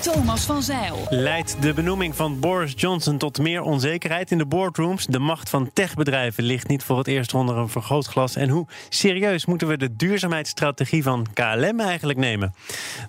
Thomas van Zeil. Leidt de benoeming van Boris Johnson tot meer onzekerheid in de boardrooms? De macht van techbedrijven ligt niet voor het eerst onder een vergrootglas. En hoe serieus moeten we de duurzaamheidsstrategie van KLM eigenlijk nemen?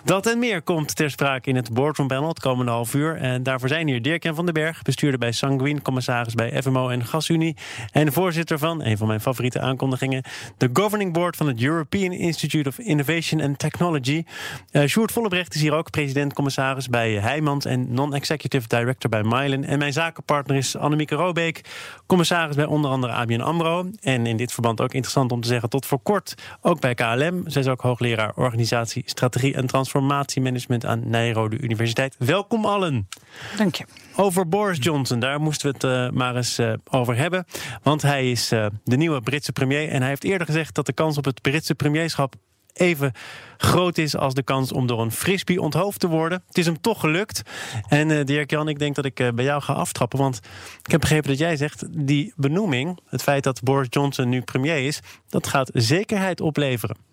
Dat en meer komt ter sprake in het boardroom panel het komende half uur. En daarvoor zijn hier Dirk-Jan van den Berg, bestuurder bij Sanguine, commissaris bij FMO en GasUnie. En voorzitter van, een van mijn favoriete aankondigingen, de governing board van het European Institute of Innovation and Technology. Uh, Sjoerd Vollebrecht is hier ook president-commissaris bij Heijmans en non-executive director bij Mylen. En mijn zakenpartner is Annemieke Robeek, commissaris bij onder andere ABN AMRO. En in dit verband ook interessant om te zeggen, tot voor kort ook bij KLM. Zij is ook hoogleraar organisatie, strategie en transformatiemanagement aan Nijrode Universiteit. Welkom allen. Dank je. Over Boris Johnson, daar moesten we het uh, maar eens uh, over hebben. Want hij is uh, de nieuwe Britse premier. En hij heeft eerder gezegd dat de kans op het Britse premierschap even groot is als de kans om door een frisbee onthoofd te worden. Het is hem toch gelukt. En uh, Dirk-Jan, ik denk dat ik uh, bij jou ga aftrappen. Want ik heb begrepen dat jij zegt, die benoeming... het feit dat Boris Johnson nu premier is... dat gaat zekerheid opleveren.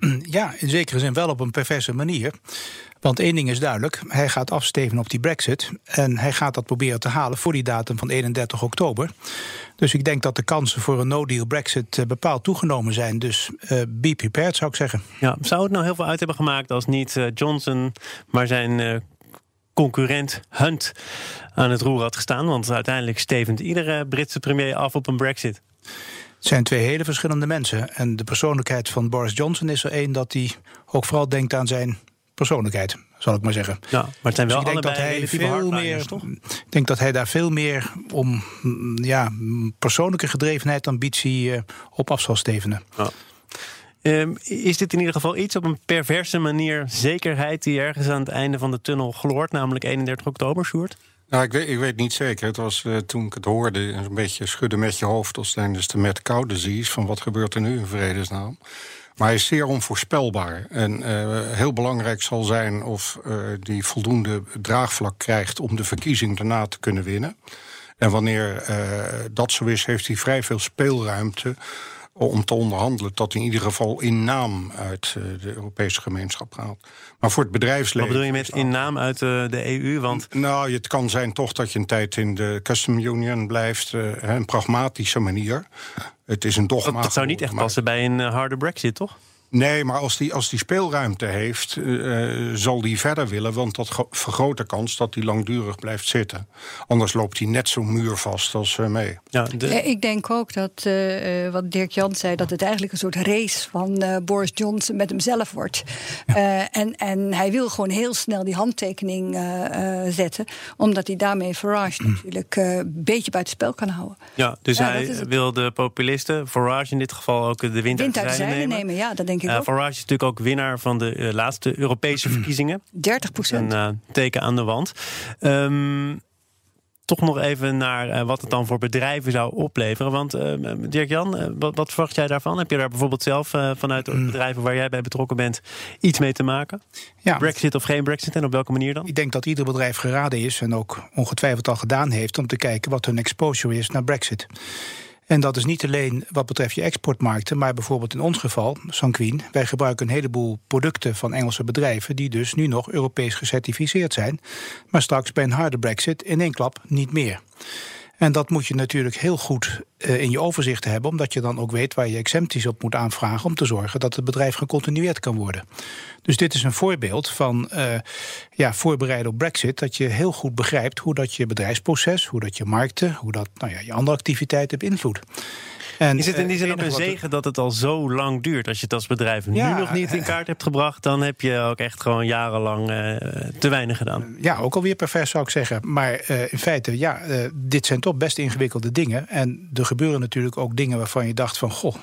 Ja, in zekere zin wel op een perverse manier. Want één ding is duidelijk: hij gaat afsteven op die Brexit. En hij gaat dat proberen te halen voor die datum van 31 oktober. Dus ik denk dat de kansen voor een no-deal Brexit bepaald toegenomen zijn. Dus uh, be prepared, zou ik zeggen. Ja, zou het nou heel veel uit hebben gemaakt als niet uh, Johnson, maar zijn. Concurrent Hunt aan het roer had gestaan. Want uiteindelijk stevend iedere Britse premier af op een Brexit. Het zijn twee hele verschillende mensen. En de persoonlijkheid van Boris Johnson is er één dat hij ook vooral denkt aan zijn persoonlijkheid, zal ik maar zeggen. Ja, maar het zijn wel dus ik denk dat hij veel meer. toch? Ik denk dat hij daar veel meer om ja, persoonlijke gedrevenheid, ambitie uh, op af zal stevenen. Ja. Um, is dit in ieder geval iets op een perverse manier zekerheid die ergens aan het einde van de tunnel gloort, namelijk 31 oktober, Sjoerd? Nou, ik weet, ik weet niet zeker. Het was uh, toen ik het hoorde een beetje schudden met je hoofd als tijdens de met koude disease van wat gebeurt er nu in vredesnaam. Maar hij is zeer onvoorspelbaar. En uh, heel belangrijk zal zijn of uh, die voldoende draagvlak krijgt om de verkiezing daarna te kunnen winnen. En wanneer dat zo is, heeft hij vrij veel speelruimte om te onderhandelen dat in ieder geval in naam uit de Europese gemeenschap gaat. Maar voor het bedrijfsleven. Wat bedoel je met in naam uit de, de EU? Want... Nou, het kan zijn toch dat je een tijd in de Custom Union blijft. Uh, een pragmatische manier. Het is een dogma. Dat, dat zou niet echt passen bij een harde Brexit, toch? Nee, maar als die, als die speelruimte heeft, uh, zal die verder willen. Want dat vergroot de kans dat hij langdurig blijft zitten. Anders loopt hij net zo muurvast als uh, mee. Ja, de... Ik denk ook dat, uh, wat Dirk Jan zei, dat het eigenlijk een soort race van Boris Johnson met hemzelf wordt. Ja. en, en hij wil gewoon heel snel die handtekening zetten. Omdat hij daarmee Farage mm. natuurlijk een beetje buiten spel kan houden. Ja, dus hij wil de populisten, Farage in dit geval ook de wind, wind uit de nemen. nemen. Ja, dat denk uh, Farage is natuurlijk ook winnaar van de uh, laatste Europese verkiezingen. 30 procent. Een uh, teken aan de wand. Um, toch nog even naar wat het dan voor bedrijven zou opleveren. Want Dirk-Jan, wat, wat, verwacht jij daarvan? Heb je daar bijvoorbeeld zelf vanuit de bedrijven waar jij bij betrokken bent iets mee te maken? Ja. Brexit of geen Brexit en op welke manier dan? Ik denk dat ieder bedrijf geraden is en ook ongetwijfeld al gedaan heeft om te kijken wat hun exposure is naar Brexit. En dat is niet alleen wat betreft je exportmarkten, maar bijvoorbeeld in ons geval, Sanquin. Wij gebruiken een heleboel producten van Engelse bedrijven die dus nu nog Europees gecertificeerd zijn, maar straks bij een harde brexit in één klap niet meer. En dat moet je natuurlijk heel goed uh, in je overzicht hebben, omdat je dan ook weet waar je exempties op moet aanvragen om te zorgen dat het bedrijf gecontinueerd kan worden. Dus dit is een voorbeeld van uh, ja, voorbereiden op Brexit, dat je heel goed begrijpt hoe dat je bedrijfsproces, hoe dat je markten, hoe dat nou ja, je andere activiteiten beïnvloedt. En, is het in die zin ook een zegen dat het al zo lang duurt? Als je het als bedrijf ja, nu nog niet in kaart hebt gebracht, dan heb je ook echt gewoon jarenlang uh, te weinig gedaan. Ja, ook alweer pervers zou ik zeggen. Maar uh, in feite, ja, uh, dit zijn toch best ingewikkelde dingen. En er gebeuren natuurlijk ook dingen waarvan je dacht van, goh,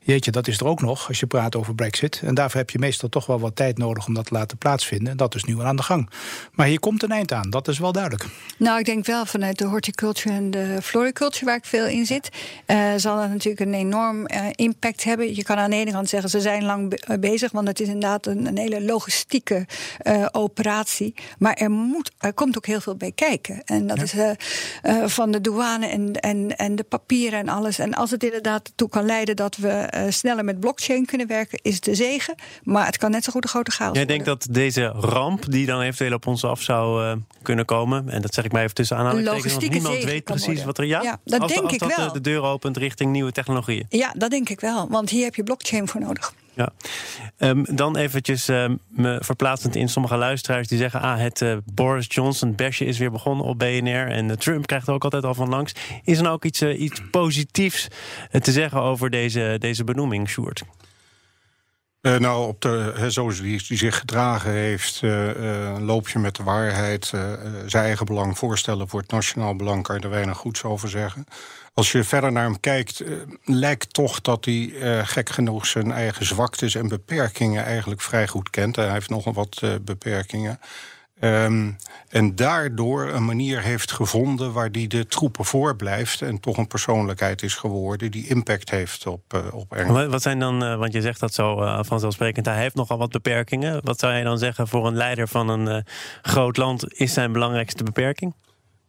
jeetje, dat is er ook nog als je praat over Brexit. En daarvoor heb je meestal toch wel wat tijd nodig om dat te laten plaatsvinden. En dat is nu al aan de gang. Maar hier komt een eind aan, dat is wel duidelijk. Nou, ik denk wel vanuit de horticulture en de floriculture, waar ik veel in zit, uh, zal dat natuurlijk een enorm uh, impact hebben. Je kan aan de ene kant zeggen, ze zijn lang be eh, bezig, want het is inderdaad een, een hele logistieke uh, operatie. Maar er, moet, er komt ook heel veel bij kijken. En dat ja. is van de douane en, en, en de papieren en alles. En als het inderdaad ertoe kan leiden dat we sneller met blockchain kunnen werken, is de zegen. Maar het kan net zo goed een grote chaos Jij denkt dat deze ramp, die dan eventueel op ons af zou kunnen komen, en dat zeg ik maar even tussen aanhalingstekens, want niemand weet precies wat er. Ja, ja dat als, denk als ik dat wel. de deur opent richting nieuwe technologieën. Ja, dat denk ik wel. Want hier heb je blockchain voor nodig. Ja. Um, dan eventjes um, me verplaatsend in sommige luisteraars die zeggen: ah, het uh, Boris Johnson besje is weer begonnen op BNR. En uh, Trump krijgt er ook altijd al van langs. Is er nou ook iets, uh, iets positiefs te zeggen over deze, deze benoeming, Sjoerd? Uh, nou, op de, zoals die, zich gedragen heeft, uh, uh, loop je met de waarheid. zijn eigen belang voorstellen voor het nationaal belang, kan je er weinig goeds over zeggen. Als je verder naar hem kijkt, lijkt toch dat hij gek genoeg zijn eigen zwaktes en beperkingen eigenlijk vrij goed kent. Hij heeft nogal wat beperkingen. Um, en daardoor een manier heeft gevonden waar die de troepen voor blijft en toch een persoonlijkheid is geworden die impact heeft op, uh, op Engeland. Wat zijn dan, uh, want je zegt dat zo uh, vanzelfsprekend, hij heeft nogal wat beperkingen. Wat zou je dan zeggen voor een leider van een groot land is zijn belangrijkste beperking?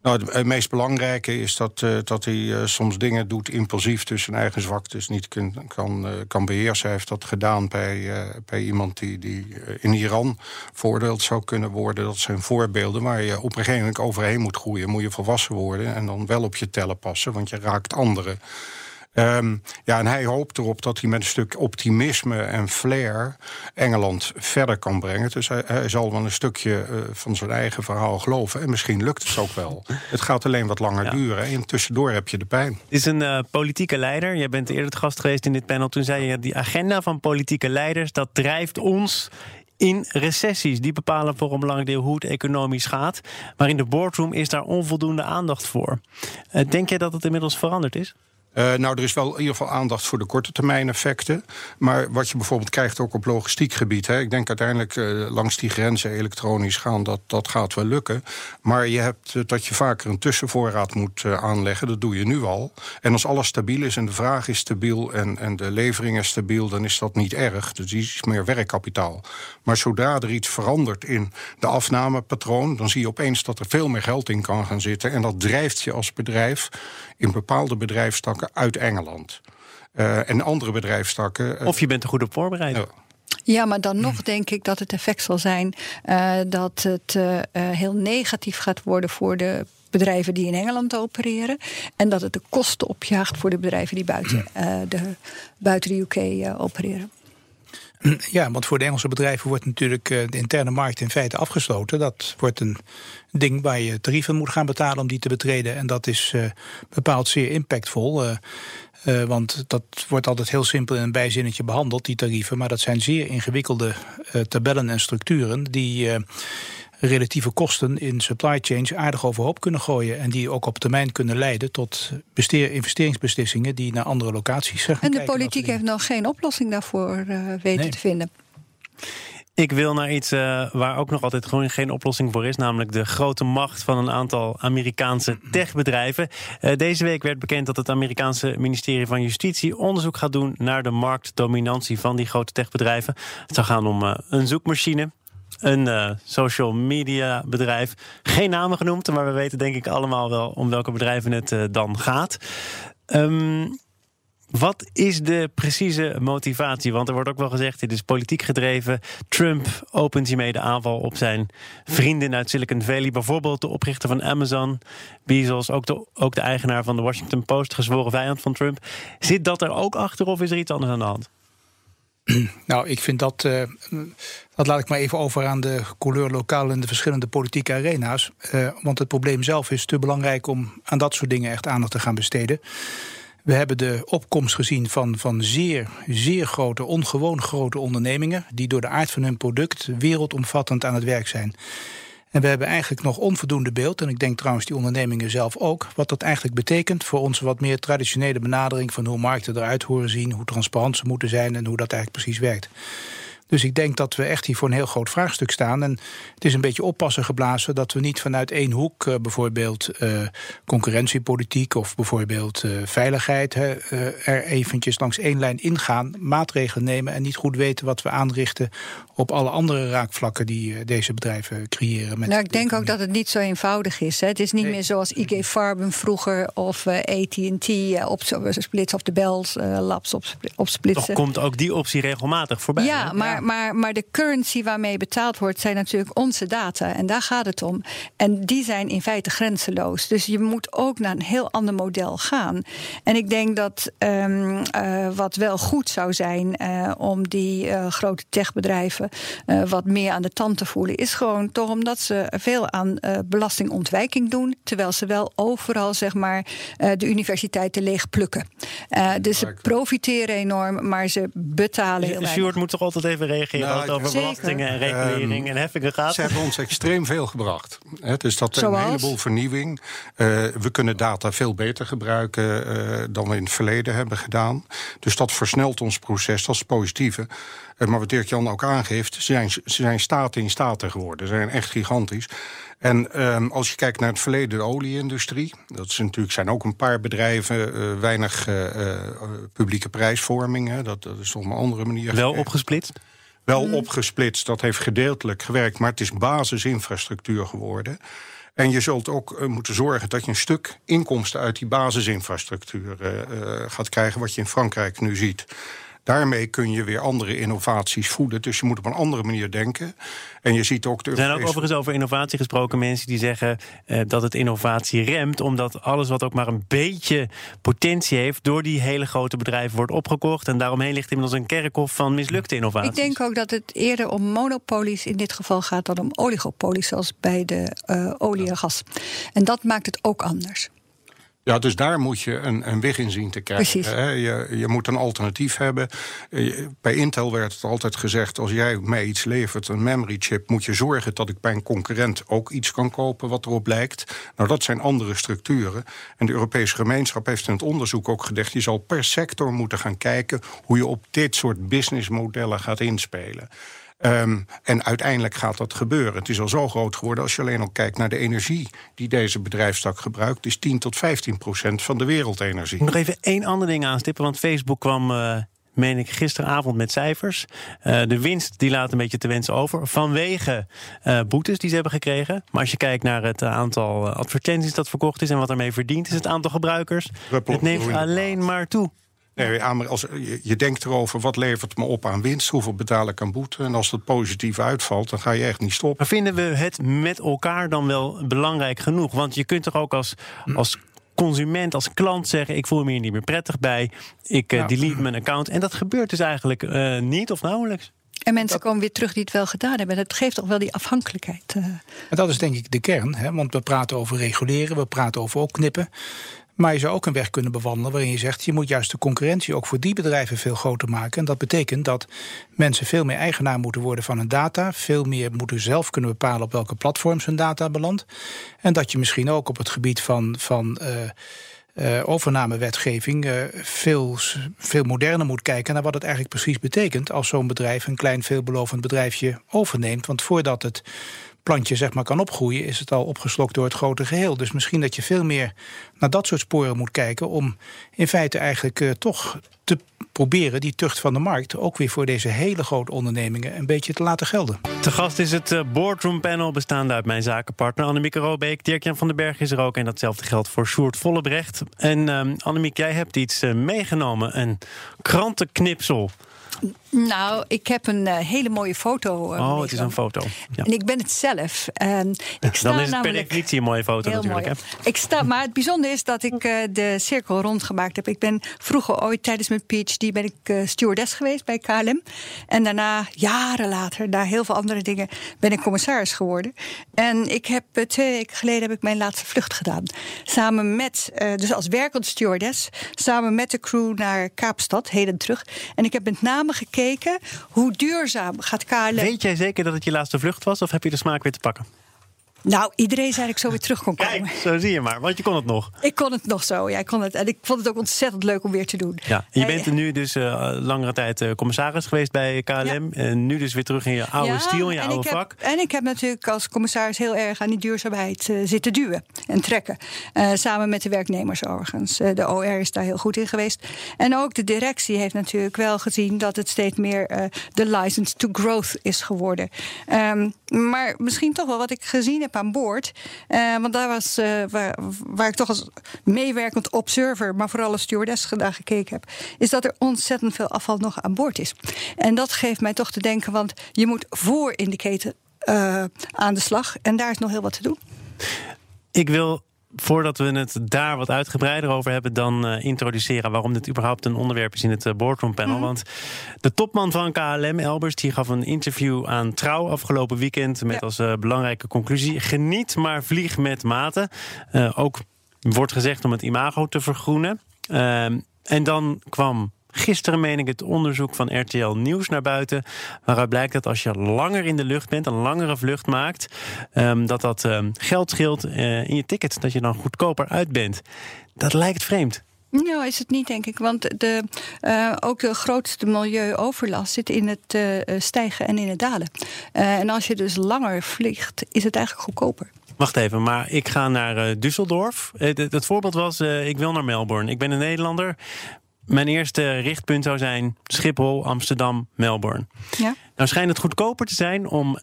Nou, het meest belangrijke is dat, uh, dat hij uh, soms dingen doet impulsief, dus zijn eigen zwaktes niet kun, kan, uh, kan beheersen. Hij heeft dat gedaan bij, bij iemand die, die in Iran voordeeld zou kunnen worden. Dat zijn voorbeelden waar je op een gegeven moment overheen moet groeien. Moet je volwassen worden en dan wel op je tellen passen, want je raakt anderen. Um, ja, en hij hoopt erop dat hij met een stuk optimisme en flair Engeland verder kan brengen. Dus hij, hij zal wel een stukje uh, van zijn eigen verhaal geloven. En misschien lukt het ook wel. Het gaat alleen wat langer ja. duren. En tussendoor heb je de pijn. Het is een uh, politieke leider. Jij bent eerder het gast geweest in dit panel. Toen zei je, die agenda van politieke leiders, dat drijft ons in recessies. Die bepalen voor een belangrijk deel hoe het economisch gaat. Maar in de boardroom is daar onvoldoende aandacht voor. Uh, denk jij dat het inmiddels veranderd is? Uh, nou, er is wel in ieder geval aandacht voor de korte termijn effecten. Maar wat je bijvoorbeeld krijgt ook op logistiek gebied. Hè, ik denk uiteindelijk uh, langs die grenzen elektronisch gaan, dat, dat gaat wel lukken. Maar je hebt uh, dat je vaker een tussenvoorraad moet aanleggen. Dat doe je nu al. En als alles stabiel is en de vraag is stabiel en, en de levering is stabiel, dan is dat niet erg. Dus die is meer werkkapitaal. Maar zodra er iets verandert in de afnamepatroon, dan zie je opeens dat er veel meer geld in kan gaan zitten. En dat drijft je als bedrijf in bepaalde bedrijfstakken uit Engeland. Uh, en andere bedrijfstakken. Uh, of je bent er goed op voorbereid. Uh, ja, maar dan nog denk ik dat het effect zal zijn uh, dat het uh, heel negatief gaat worden voor de bedrijven die in Engeland opereren. En dat het de kosten opjaagt voor de bedrijven die buiten, uh, de, buiten de UK opereren. Ja, want voor de Engelse bedrijven wordt natuurlijk de interne markt in feite afgesloten. Dat wordt een ding waar je tarieven moet gaan betalen om die te betreden. En dat is uh, bepaald zeer impactvol. Uh, want dat wordt altijd heel simpel in een bijzinnetje behandeld, die tarieven. Maar dat zijn zeer ingewikkelde tabellen en structuren die relatieve kosten in supply chains aardig overhoop kunnen gooien. En die ook op termijn kunnen leiden tot investeringsbeslissingen die naar andere locaties gaan. En de politiek heeft nog geen oplossing daarvoor uh, weten nee. te vinden. Ik wil naar iets uh, waar ook nog altijd gewoon geen oplossing voor is, namelijk de grote macht van een aantal Amerikaanse techbedrijven. Uh, deze week werd bekend dat het Amerikaanse ministerie van Justitie onderzoek gaat doen naar de marktdominantie van die grote techbedrijven. Het zou gaan om uh, een zoekmachine, een uh, social media bedrijf. Geen namen genoemd, maar we weten denk ik allemaal wel om welke bedrijven het uh, dan gaat. Um, wat is de precieze motivatie? Want er wordt ook wel gezegd, dit is politiek gedreven. Trump opent hiermee de aanval op zijn vrienden uit Silicon Valley. Bijvoorbeeld de oprichter van Amazon, Bezos, ook de, ook de eigenaar van de Washington Post, gezworen vijand van Trump. Zit dat er ook achter of is er iets anders aan de hand? Nou, ik vind dat. Uh, dat laat ik maar even over aan de couleur lokaal in de verschillende politieke arena's. Uh, want het probleem zelf is te belangrijk om aan dat soort dingen echt aandacht te gaan besteden. We hebben de opkomst gezien van, van zeer, zeer grote, ongewoon grote ondernemingen. die door de aard van hun product wereldomvattend aan het werk zijn. En we hebben eigenlijk nog onvoldoende beeld, en ik denk trouwens die ondernemingen zelf ook, wat dat eigenlijk betekent voor onze wat meer traditionele benadering van hoe markten eruit horen zien, hoe transparant ze moeten zijn en hoe dat eigenlijk precies werkt. Dus ik denk dat we echt hier voor een heel groot vraagstuk staan. En het is een beetje oppassen geblazen dat we niet vanuit één hoek, uh, bijvoorbeeld uh, concurrentiepolitiek of bijvoorbeeld uh, veiligheid, er eventjes langs één lijn ingaan, maatregelen nemen en niet goed weten wat we aanrichten op alle andere raakvlakken die deze bedrijven creëren. Met nou, ik denk ook dat het niet zo eenvoudig is. Hè. Het is niet nee. meer zoals IG Farben vroeger of AT&T op splits of de Bells labs op, op splitsen. Toch komt ook die optie regelmatig voorbij. Ja, maar maar, maar de currency waarmee betaald wordt, zijn natuurlijk onze data. En daar gaat het om. En die zijn in feite grenzeloos. Dus je moet ook naar een heel ander model gaan. En ik denk dat um, uh, wat wel goed zou zijn uh, om die uh, grote techbedrijven wat meer aan de tand te voelen, is gewoon toch omdat ze veel aan belastingontwijking doen, terwijl ze wel overal zeg maar de universiteiten leeg plukken. dus ze profiteren enorm, maar ze betalen heel weinig. Stuart moet toch altijd even reageren nou, over belastingen en regulering um, en heffingen gaat. Ze hebben ons extreem veel gebracht. He, dus dat is een heleboel vernieuwing. Uh, we kunnen data veel beter gebruiken uh, dan we in het verleden hebben gedaan. Dus dat versnelt ons proces, dat is positieve. Uh, maar wat Dirk-Jan ook aangeeft, ze zijn, ze zijn staten in staten geworden. Ze zijn echt gigantisch. En um, als je kijkt naar het verleden, de olieindustrie, dat is natuurlijk, zijn ook een paar bedrijven, uh, weinig uh, uh, publieke prijsvorming. Hè, dat, dat is op een andere manier. Wel opgesplitst? Wel mm. opgesplitst, dat heeft gedeeltelijk gewerkt, maar het is basisinfrastructuur geworden. En je zult ook uh, moeten zorgen dat je een stuk inkomsten uit die basisinfrastructuur uh, gaat krijgen, wat je in Frankrijk nu ziet. Daarmee kun je weer andere innovaties voeden. Dus je moet op een andere manier denken. En je ziet ook. De er zijn ook overigens over innovatie gesproken mensen die zeggen uh, dat het innovatie remt. Omdat alles wat ook maar een beetje potentie heeft. door die hele grote bedrijven wordt opgekocht. En daaromheen ligt inmiddels een kerkhof van mislukte innovaties. Ik denk ook dat het eerder om monopolies in dit geval gaat dan om oligopolies. zoals bij de uh, olie en gas. En dat maakt het ook anders. Ja, dus daar moet je een, een weg in zien te krijgen. Hè? Je, je moet een alternatief hebben. Bij Intel werd het altijd gezegd: als jij mij iets levert, een memory chip, moet je zorgen dat ik bij een concurrent ook iets kan kopen wat erop lijkt. Nou, dat zijn andere structuren. En de Europese gemeenschap heeft in het onderzoek ook gezegd: je zal per sector moeten gaan kijken hoe je op dit soort businessmodellen gaat inspelen. Um, en uiteindelijk gaat dat gebeuren. Het is al zo groot geworden als je alleen al kijkt naar de energie die deze bedrijfstak gebruikt. is 10 tot 15 procent van de wereldenergie. Nog even één ander ding aanstippen, want Facebook kwam. Uh meen ik gisteravond met cijfers. Uh, de winst die laat een beetje te wensen over. Vanwege uh, boetes die ze hebben gekregen. Maar als je kijkt naar het aantal advertenties dat verkocht is en wat ermee verdient, is het aantal gebruikers. Het neemt alleen maar toe. Nee, als, je, je denkt erover, wat levert me op aan winst? Hoeveel betaal ik aan boete? En als dat positief uitvalt, dan ga je echt niet stoppen. Maar vinden we het met elkaar dan wel belangrijk genoeg? Want je kunt toch ook als, als consument, als klant zeggen... ik voel me hier niet meer prettig bij, ik uh, delete mijn account. En dat gebeurt dus eigenlijk uh, niet of nauwelijks. En mensen komen weer terug die het wel gedaan hebben. Dat geeft toch wel die afhankelijkheid. Uh. En dat is denk ik de kern. Hè? Want we praten over reguleren, we praten over opknippen. Maar je zou ook een weg kunnen bewandelen waarin je zegt: je moet juist de concurrentie ook voor die bedrijven veel groter maken. En dat betekent dat mensen veel meer eigenaar moeten worden van hun data, veel meer moeten zelf kunnen bepalen op welke platforms hun data belandt. En dat je misschien ook op het gebied van. van uh, uh, overnamewetgeving uh, veel, veel moderner moet kijken naar wat het eigenlijk precies betekent als zo'n bedrijf een klein veelbelovend bedrijfje overneemt. Want voordat het plantje zeg maar, kan opgroeien, is het al opgeslokt door het grote geheel. Dus misschien dat je veel meer naar dat soort sporen moet kijken om in feite eigenlijk uh, toch te proberen die tucht van de markt ook weer voor deze hele grote ondernemingen een beetje te laten gelden. Te gast is het uh, boardroom panel bestaande uit mijn zakenpartner Annemieke Robeek. Dirk-Jan van den Berg is er ook en datzelfde geldt voor Sjoerd Vollebrecht. En uh, Annemiek, jij hebt iets uh, meegenomen, een krantenknipsel. Nou, ik heb een uh, hele mooie foto. Uh, oh, het is een foto. Ja. En ik ben het zelf. Uh, ik sta Dan is het per definitie een mooie foto natuurlijk. Mooi. Hè? Ik sta, maar het bijzondere is dat ik uh, de cirkel rondgemaakt heb. Ik ben vroeger ooit tijdens mijn PhD ben ik stewardess geweest bij KLM. En daarna, jaren later, na heel veel andere dingen, ben ik commissaris geworden. En ik heb twee weken geleden heb ik mijn laatste vlucht gedaan. Samen met, dus als werkend stewardess, samen met de crew naar Kaapstad, heden terug. En ik heb met name gekeken gekeken hoe duurzaam gaat KLM. Weet jij zeker dat het je laatste vlucht was of heb je de smaak weer te pakken? Nou, iedereen zei dat ik zo weer terug kon komen. Kijk, zo zie je maar, want je kon het nog. Ik kon het nog zo, ja, ik kon het. En ik vond het ook ontzettend leuk om weer te doen. Ja, je bent er nu dus eh, langere tijd eh, commissaris geweest bij KLM. En nu dus weer terug in je oude Ja, stiel, in je oude vak. Heb, en ik heb natuurlijk als commissaris heel erg aan die duurzaamheid eh, zitten duwen en trekken. Samen met de werknemers overigens. De OR is daar heel goed in geweest. En ook de directie heeft natuurlijk wel gezien dat het steeds meer de license to growth is geworden. Ehm, maar misschien toch wel wat ik gezien heb aan boord. eh, want daar was eh, waar, ik toch als meewerkend observer, maar vooral als stewardess naar gekeken heb, is dat er ontzettend veel afval nog aan boord is. En dat geeft mij toch te denken, want je moet voor in de keten eh, aan de slag. En daar is nog heel wat te doen. Ik wil, voordat we het daar wat uitgebreider over hebben, dan eh, introduceren waarom dit überhaupt een onderwerp is in het eh, boardroom panel. Mhm. Want de topman van KLM, Elbers, die gaf een interview aan Trouw afgelopen weekend met Ja. als eh, belangrijke conclusie: geniet, maar vlieg met mate. Ook wordt gezegd om het imago te vergroenen. Ehm, en dan kwam gisteren, meen ik, het onderzoek van RTL Nieuws naar buiten. Waaruit blijkt dat als je langer in de lucht bent, een langere vlucht maakt, ehm, dat dat ehm, geld scheelt eh, in je ticket. Dat je dan goedkoper uit bent. Dat lijkt vreemd. Nou, is het niet, denk ik. Want de, eh, ook de grootste milieuoverlast zit in het eh, stijgen en in het dalen. En als je dus langer vliegt, is het eigenlijk goedkoper. Wacht even, maar ik ga naar Düsseldorf. Het, voorbeeld was, ik wil naar Melbourne. Ik ben een Nederlander. Mijn eerste richtpunt zou zijn Schiphol, Amsterdam, Melbourne. Ja? Nou schijnt het goedkoper te zijn om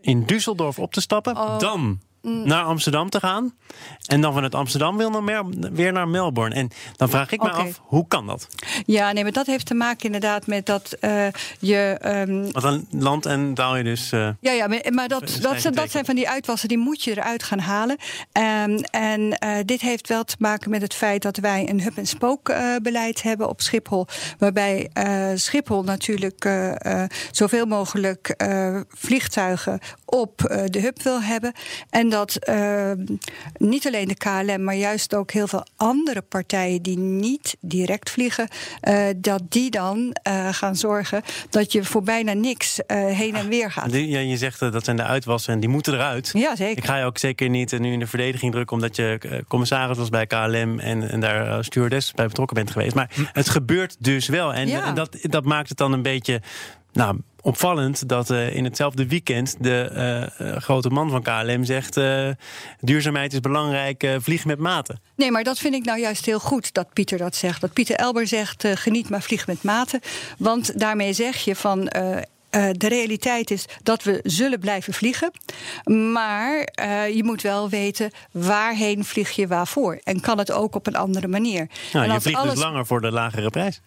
in Düsseldorf op te stappen, Oh. dan naar Amsterdam te gaan. En dan vanuit Amsterdam weer naar, weer naar Melbourne. En dan vraag ik me af, hoe kan dat? Ja, nee, maar dat heeft te maken inderdaad met dat eh, je. ehm, Want dan land en daal je dus... eh, Ja, ja, maar, maar dat, eigen zijn- dat zijn van die uitwassen, die moet je eruit gaan halen. Ehm, en eh, dit heeft wel te maken met het feit dat wij een hub-en-spook eh, beleid hebben op Schiphol. Waarbij Schiphol natuurlijk zoveel mogelijk vliegtuigen op de hub wil hebben. En dat eh, niet alleen de KLM, maar juist ook heel veel andere partijen die niet direct vliegen, eh, dat die dan eh, gaan zorgen dat je voor bijna niks eh, heen en weer gaat. die- ja, je zegt dat zijn de uitwassen en die moeten eruit. Ja, zeker. Ik ga je ook zeker niet nu in de verdediging drukken... omdat je commissaris was bij KLM en, en daar stewardess bij betrokken bent geweest. Maar het gebeurt dus wel. En, Ja. en dat, dat maakt het dan een beetje nou, opvallend... dat eh, in hetzelfde weekend de eh, eh, grote man van KLM zegt... duurzaamheid is belangrijk, vlieg met mate. Nee, maar dat vind ik nou juist heel goed dat Pieter dat zegt. Dat Pieter Elber zegt: geniet maar vlieg met mate. Want daarmee zeg je van. de realiteit is dat we zullen blijven vliegen. Maar je moet wel weten waarheen vlieg je waarvoor. En kan het ook op een andere manier. Nou, en je vliegt alles- dus langer voor de lagere prijs.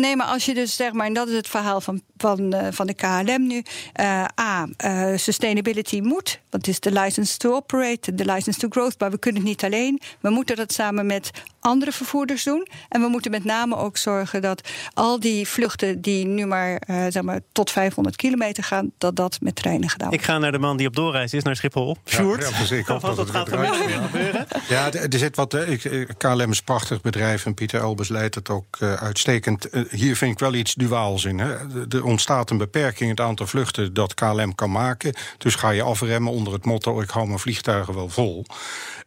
Nee, maar als je dus zeg maar, en dat is het verhaal van, van, eh, van de KLM nu. eh, A, eh, sustainability moet, want het is de license to operate, de license to growth, maar we kunnen het niet alleen. We moeten dat samen met andere vervoerders doen. En we moeten met name ook zorgen dat al die vluchten die nu maar, eh, zeg maar tot 500 kilometer gaan, dat dat met treinen gedaan Ik wordt. ga naar de man die op doorreis is, naar Schiphol. Ja, Sjoerd, ja, precies. Ik hoop dat dat het gaat gebeuren. Ja, er zit wat. ik- KLM is een prachtig bedrijf en Pieter Elbers leidt het ook eh, uitstekend. Hier vind ik wel iets duaals in. Hè. Er ontstaat een beperking in het aantal vluchten dat KLM kan maken. Dus ga je afremmen onder het motto: ik hou mijn vliegtuigen wel vol.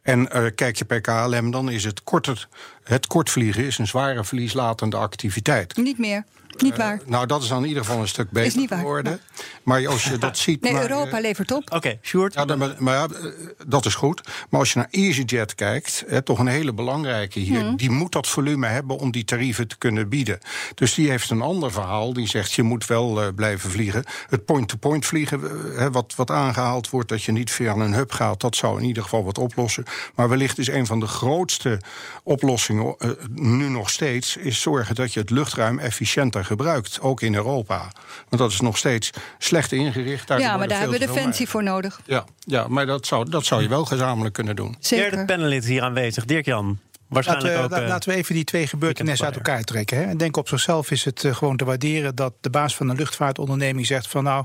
En eh, kijk je bij KLM, dan is het korter. Het kortvliegen is een zware verlieslatende activiteit. Niet meer. Niet waar. Nou, dat is dan in ieder geval een stuk beter niet waar. geworden. Maar als je dat ziet. Nee, Europa eh, levert op. Oké, Sjoerd. ja, dan- maar, maar ja, eh, dat is goed. Maar als je naar EasyJet kijkt, hè, toch een hele belangrijke hier, Mhm. die moet dat volume hebben om die tarieven te kunnen bieden. Dus die heeft een ander verhaal. Die zegt je moet wel eh, blijven vliegen. Het point-to-point vliegen, eh, hè, wat, wat aangehaald wordt, dat je niet via een hub gaat, dat zou in ieder geval wat oplossen. Maar wellicht is een van de grootste oplossingen eh, nu nog steeds, is zorgen dat je het luchtruim efficiënter gebruikt, ook in Europa. Want dat is nog steeds slecht ingericht. Daar Ja, maar daar hebben we Defensie voor nodig. Ja, ja maar dat zou, dat zou je wel gezamenlijk kunnen doen. Zeker. Derde panelid hier aanwezig, Dirk-Jan. Waarschijnlijk Laten ook... we, la- eh, laten we even die twee gebeurtenissen uit elkaar trekken. Hè. En denk op zichzelf is het eh, gewoon te waarderen dat de baas van een luchtvaartonderneming zegt van nou,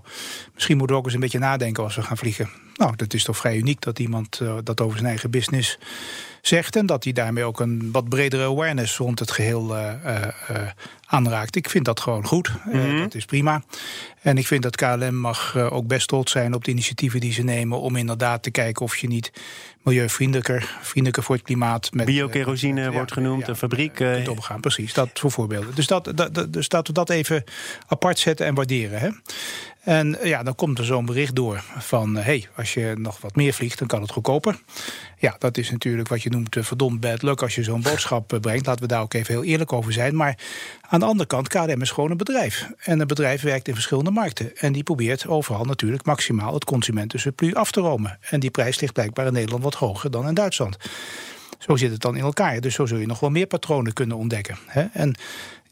misschien moeten we ook eens een beetje nadenken als we gaan vliegen. Nou, dat is toch vrij uniek dat iemand eh, dat over zijn eigen business zegt en dat hij daarmee ook een wat bredere awareness rond het geheel eh, eh, aanraakt. Ik vind dat gewoon goed. Mhm. dat is prima. En ik vind dat KLM mag ook best trots zijn op de initiatieven die ze nemen om inderdaad te kijken of je niet milieuvriendelijker, vriendelijker voor het klimaat. Met, Biokerosine wordt genoemd, een fabriek. Uh, omgaan, precies. Dat voor voorbeelden. Dus, dat, dat, dus dat we dat even apart zetten en waarderen. Hè? En ja, dan komt er zo'n bericht door van... hé, hey, als je nog wat meer vliegt, dan kan het goedkoper. Ja, dat is natuurlijk wat je noemt uh, verdomd bad luck... als je zo'n boodschap uh, brengt. Laten we daar ook even heel eerlijk over zijn. Maar aan de andere kant, KLM is gewoon een bedrijf. En een bedrijf werkt in verschillende markten. En die probeert overal natuurlijk maximaal het consumentensurplus af te romen. En die prijs ligt blijkbaar in Nederland wat hoger dan in Duitsland. Zo zit het dan in elkaar. Dus zo zul je nog wel meer patronen kunnen ontdekken. En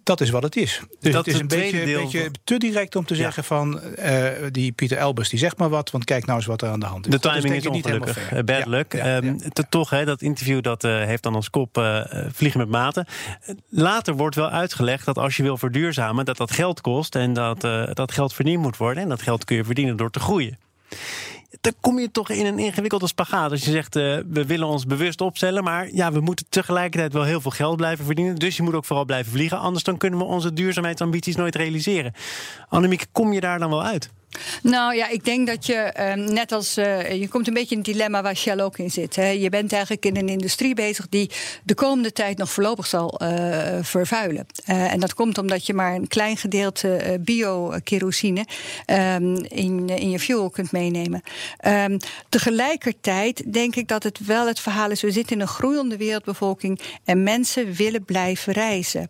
dat is wat het is. Dus dat het is een beetje, deel... beetje, te direct om te zeggen van uh, die Pieter Elbers die zegt maar wat, want kijk nou eens wat er aan de hand is. De timing is ongelukkig. Niet Bad luck. Ja, um, toch, hè, dat interview dat uh, heeft dan als kop uh, vliegen met maten. Later wordt wel uitgelegd dat als je wil verduurzamen, dat dat geld kost en dat dat geld verdiend moet worden. En dat geld kun je verdienen door te groeien dan kom je toch in een ingewikkelde spagaat. Als je zegt, uh, we willen ons bewust opstellen... maar ja, we moeten tegelijkertijd wel heel veel geld blijven verdienen. Dus je moet ook vooral blijven vliegen. Anders dan kunnen we onze duurzaamheidsambities nooit realiseren. Annemiek, kom je daar dan wel uit? Nou ja, ik denk dat je uh, net als. Uh, je komt een beetje in het dilemma waar Shell ook in zit. Hè. Je bent eigenlijk in een industrie bezig die de komende tijd nog voorlopig zal uh, vervuilen. en dat komt omdat je maar een klein gedeelte bio-kerosine um, in, in je fuel kunt meenemen. Um, tegelijkertijd denk ik dat het wel het verhaal is: we zitten in een groeiende wereldbevolking en mensen willen blijven reizen.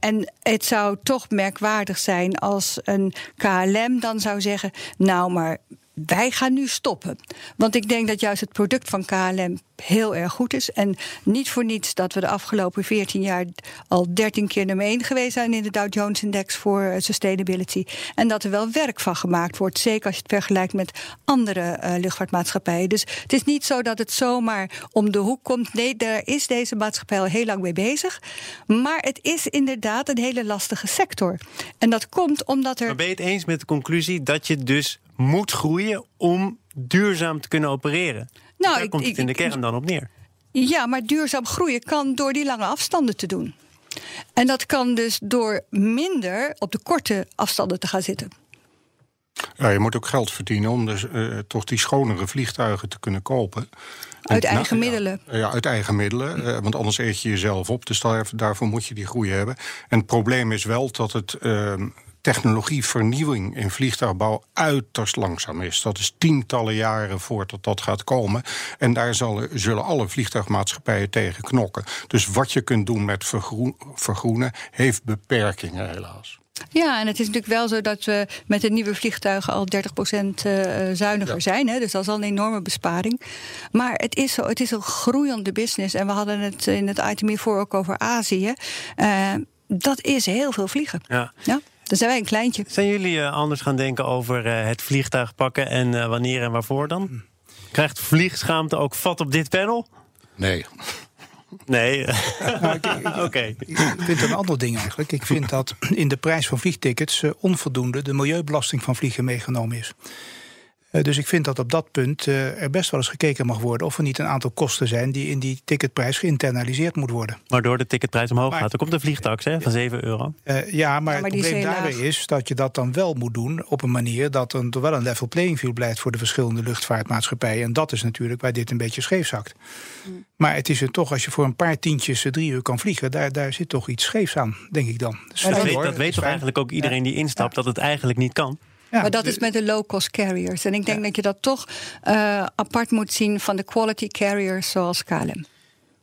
en het zou toch merkwaardig zijn als een KLM dan zou zeggen: Nou, maar wij gaan nu stoppen. Want ik denk dat juist het product van KLM heel erg goed is. En niet voor niets dat we de afgelopen 14 jaar al 13 keer nummer 1 geweest zijn in de Dow Jones Index voor sustainability. En dat er wel werk van gemaakt wordt. Zeker als je het vergelijkt met andere uh, luchtvaartmaatschappijen. Dus het is niet zo dat het zomaar om de hoek komt. Nee, daar is deze maatschappij al heel lang mee bezig. Maar het is inderdaad een hele lastige sector. En dat komt omdat er. Maar ben je het eens met de conclusie dat je dus moet groeien om duurzaam te kunnen opereren? Nou, Daar ik, komt het in de kern dan op neer. Ja, maar duurzaam groeien kan door die lange afstanden te doen. En dat kan dus door minder op de korte afstanden te gaan zitten. Ja, je moet ook geld verdienen om dus uh, toch die schonere vliegtuigen te kunnen kopen. Uit en, eigen nou, middelen? Ja, ja, uit eigen middelen. Uh, want anders eet je jezelf op. Dus daar, daarvoor moet je die groei hebben. En het probleem is wel dat het. Uh, technologievernieuwing in vliegtuigbouw uiterst langzaam is. Dat is tientallen jaren voordat dat gaat komen. En daar zullen, zullen alle vliegtuigmaatschappijen tegen knokken. Dus wat je kunt doen met vergroen, vergroenen heeft beperkingen helaas. Ja, en het is natuurlijk wel zo dat we met de nieuwe vliegtuigen al 30% zuiniger ja. zijn. Hè? Dus dat is al een enorme besparing. Maar het is, zo, het is een groeiende business. En we hadden het in het item hiervoor ook over Azië. Uh, dat is heel veel vliegen. Ja. ja? Dan zijn wij een kleintje. Zijn jullie uh, anders gaan denken over uh, het vliegtuig pakken en uh, wanneer en waarvoor dan? Krijgt vliegschaamte ook vat op dit panel? Nee. Nee. nou, Oké. Okay. Ik vind een ander ding eigenlijk. Ik vind dat in de prijs van vliegtickets onvoldoende de milieubelasting van vliegen meegenomen is. Uh, dus ik vind dat op dat punt uh, er best wel eens gekeken mag worden of er niet een aantal kosten zijn die in die ticketprijs geïnternaliseerd moet worden. Waardoor de ticketprijs omhoog maar, gaat. Er komt een vliegtax hè, van 7 euro. Uh, ja, maar, ja, maar het probleem daarbij is dat je dat dan wel moet doen op een manier dat er wel een level playing field blijft voor de verschillende luchtvaartmaatschappijen. En dat is natuurlijk waar dit een beetje scheef zakt. Mm. Maar het is er toch, als je voor een paar tientjes drie uur kan vliegen, daar, daar zit toch iets scheefs aan, denk ik dan. Dat, dat weet, dat weet toch eigenlijk ook iedereen die instapt dat het eigenlijk niet kan? Ja, maar dat is met de low-cost carriers. En ik denk ja. dat je dat toch uh, apart moet zien van de quality carriers zoals KLM.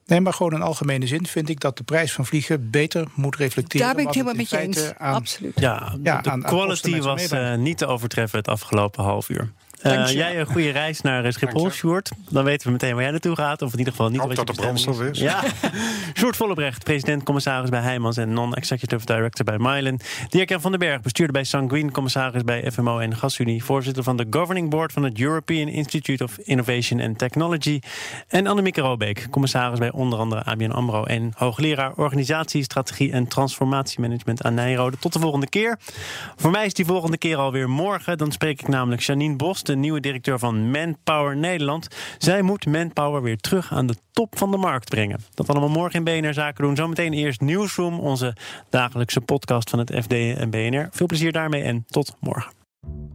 Nee, maar gewoon in algemene zin vind ik dat de prijs van vliegen beter moet reflecteren. Daar ben ik het helemaal met je eens. Aan, Absoluut. Ja, ja de aan, quality aan was uh, niet te overtreffen het afgelopen half uur. Uh, jij een goede reis naar Schiphol, Sjoerd. Dan weten we meteen waar jij naartoe gaat. Of in ieder geval niet wat dat de brandstof is. Ja. Sjoerd Vollebrecht, president-commissaris bij Heijmans... en non-executive director bij Mylan. Dirk-Jan van den Berg, bestuurder bij Sanguine... commissaris bij FMO en GasUnie... voorzitter van de governing board van het European Institute of Innovation and Technology... en Annemieke Robeek, commissaris bij onder andere ABN AMRO... en hoogleraar organisatie, strategie en transformatiemanagement aan Nijrode. Tot de volgende keer. Voor mij is die volgende keer alweer morgen. Dan spreek ik namelijk Janine Bos... de nieuwe directeur van Manpower Nederland. Zij moet Manpower weer terug aan de top van de markt brengen. Dat allemaal morgen in BNR Zaken doen. Zometeen eerst Newsroom, onze dagelijkse podcast van het FD en BNR. Veel plezier daarmee en tot morgen.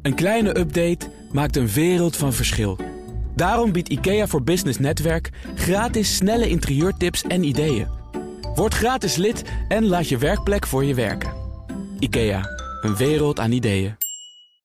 Een kleine update maakt een wereld van verschil. Daarom biedt IKEA voor Business Netwerk gratis snelle interieurtips en ideeën. Word gratis lid en laat je werkplek voor je werken. IKEA, een wereld aan ideeën.